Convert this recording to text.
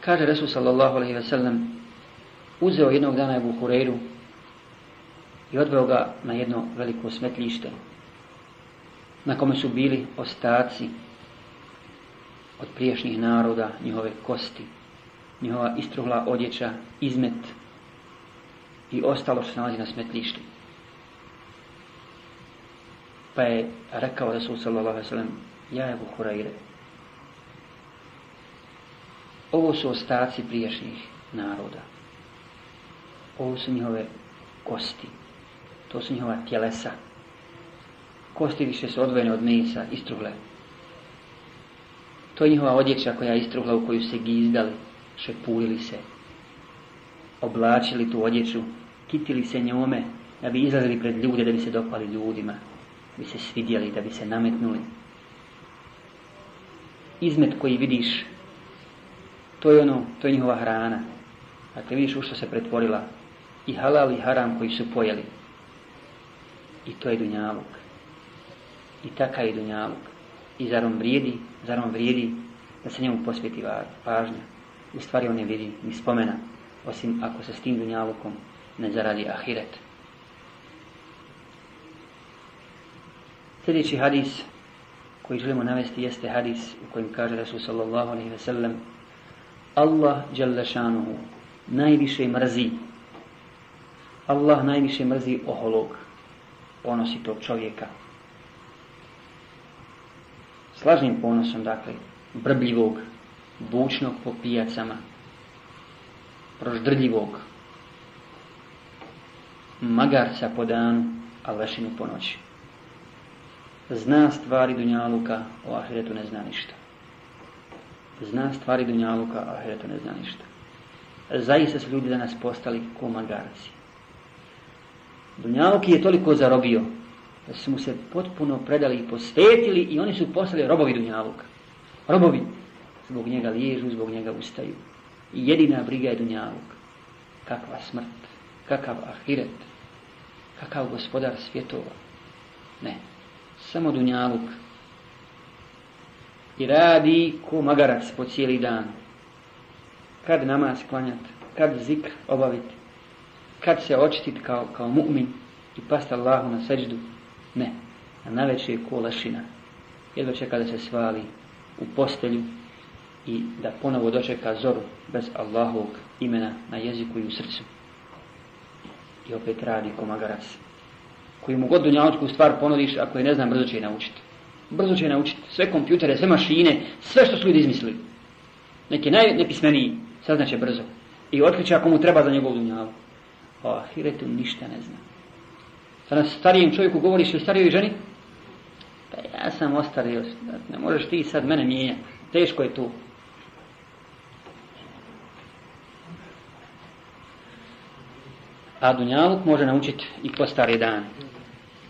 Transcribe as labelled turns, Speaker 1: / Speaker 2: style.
Speaker 1: Kaže Resul sallallahu alaihi ve sellem, uzeo jednog dana Ebu Hureyru i odveo ga na jedno veliko smetljište na kome su bili ostaci od priješnjih naroda, njihove kosti, njihova istruhla odjeća, izmet i ostalo što se nalazi na smetlištu. Pa je rekao Rasul sallallahu alaihi sallam, ja Ebu Hurayre, ovo su ostaci priješnjih naroda. Ovo su njihove kosti. To su njihova tjelesa. Kosti više su odvojene od mesa, istruhle. To je njihova odjeća koja je istruhla u koju se gizdali, šepulili se, oblačili tu odjeću, kitili se njome, da bi izlazili pred ljude, da bi se dopali ljudima, da bi se svidjeli, da bi se nametnuli. Izmet koji vidiš, to je ono, to je njihova hrana. Dakle, vidiš u što se pretvorila i halal i haram koji su pojeli. I to je dunjaluk. I taka je dunjaluk. I zar on vrijedi, zar on vrijedi da se njemu posvjeti pažnja. U stvari on ne vidi ni spomena, osim ako se s tim dunjalukom ne zaradi ahiret. Sljedeći hadis koji želimo navesti jeste hadis u kojem kaže Rasul sallallahu alaihi ve sellem Allah šanuhu najviše mrzi Allah najviše mrzi oholog ponositog čovjeka slažnim ponosom, dakle, brbljivog, bučnog po pijacama, proždrljivog, magarca po danu, a lešinu po noći. Zna stvari Dunjaluka, o Ahiretu ne zna ništa. Zna stvari Dunjaluka, a Ahiretu ne zna ništa. Zaista su ljudi danas postali ko magarci. Dunjaluk je toliko zarobio da su mu se potpuno predali i posvetili i oni su postali robovi Dunjaluka. Robovi zbog njega liježu, zbog njega ustaju. I jedina briga je Dunjaluk. Kakva smrt, kakav ahiret, kakav gospodar svjetova. Ne, samo Dunjaluk. I radi ko magarac po cijeli dan. Kad namaz klanjati, kad zikr obaviti, kad se očititi kao, kao mu'min i pasti Allahu na seđdu, ne. A najveće je ko lešina. Jedva čeka da se svali u postelju i da ponovo dočeka zoru bez Allahovog imena na jeziku i u srcu. I opet radi ko magarac. Koji mu god dunjaločku stvar ponudiš, ako je ne znam, brzo će naučiti. Brzo će naučiti. Sve kompjutere, sve mašine, sve što su ljudi izmislili. Neki najnepismeniji saznaće brzo. I otkriće ako mu treba za njegov dunjalu. O ahiretu ništa ne zna. Sada starijem čovjeku govoriš o starijoj ženi? Pa ja sam ostario, ne možeš ti sad mene mijenjati. Teško je tu. A Dunjaluk može naučiti i po stari dan.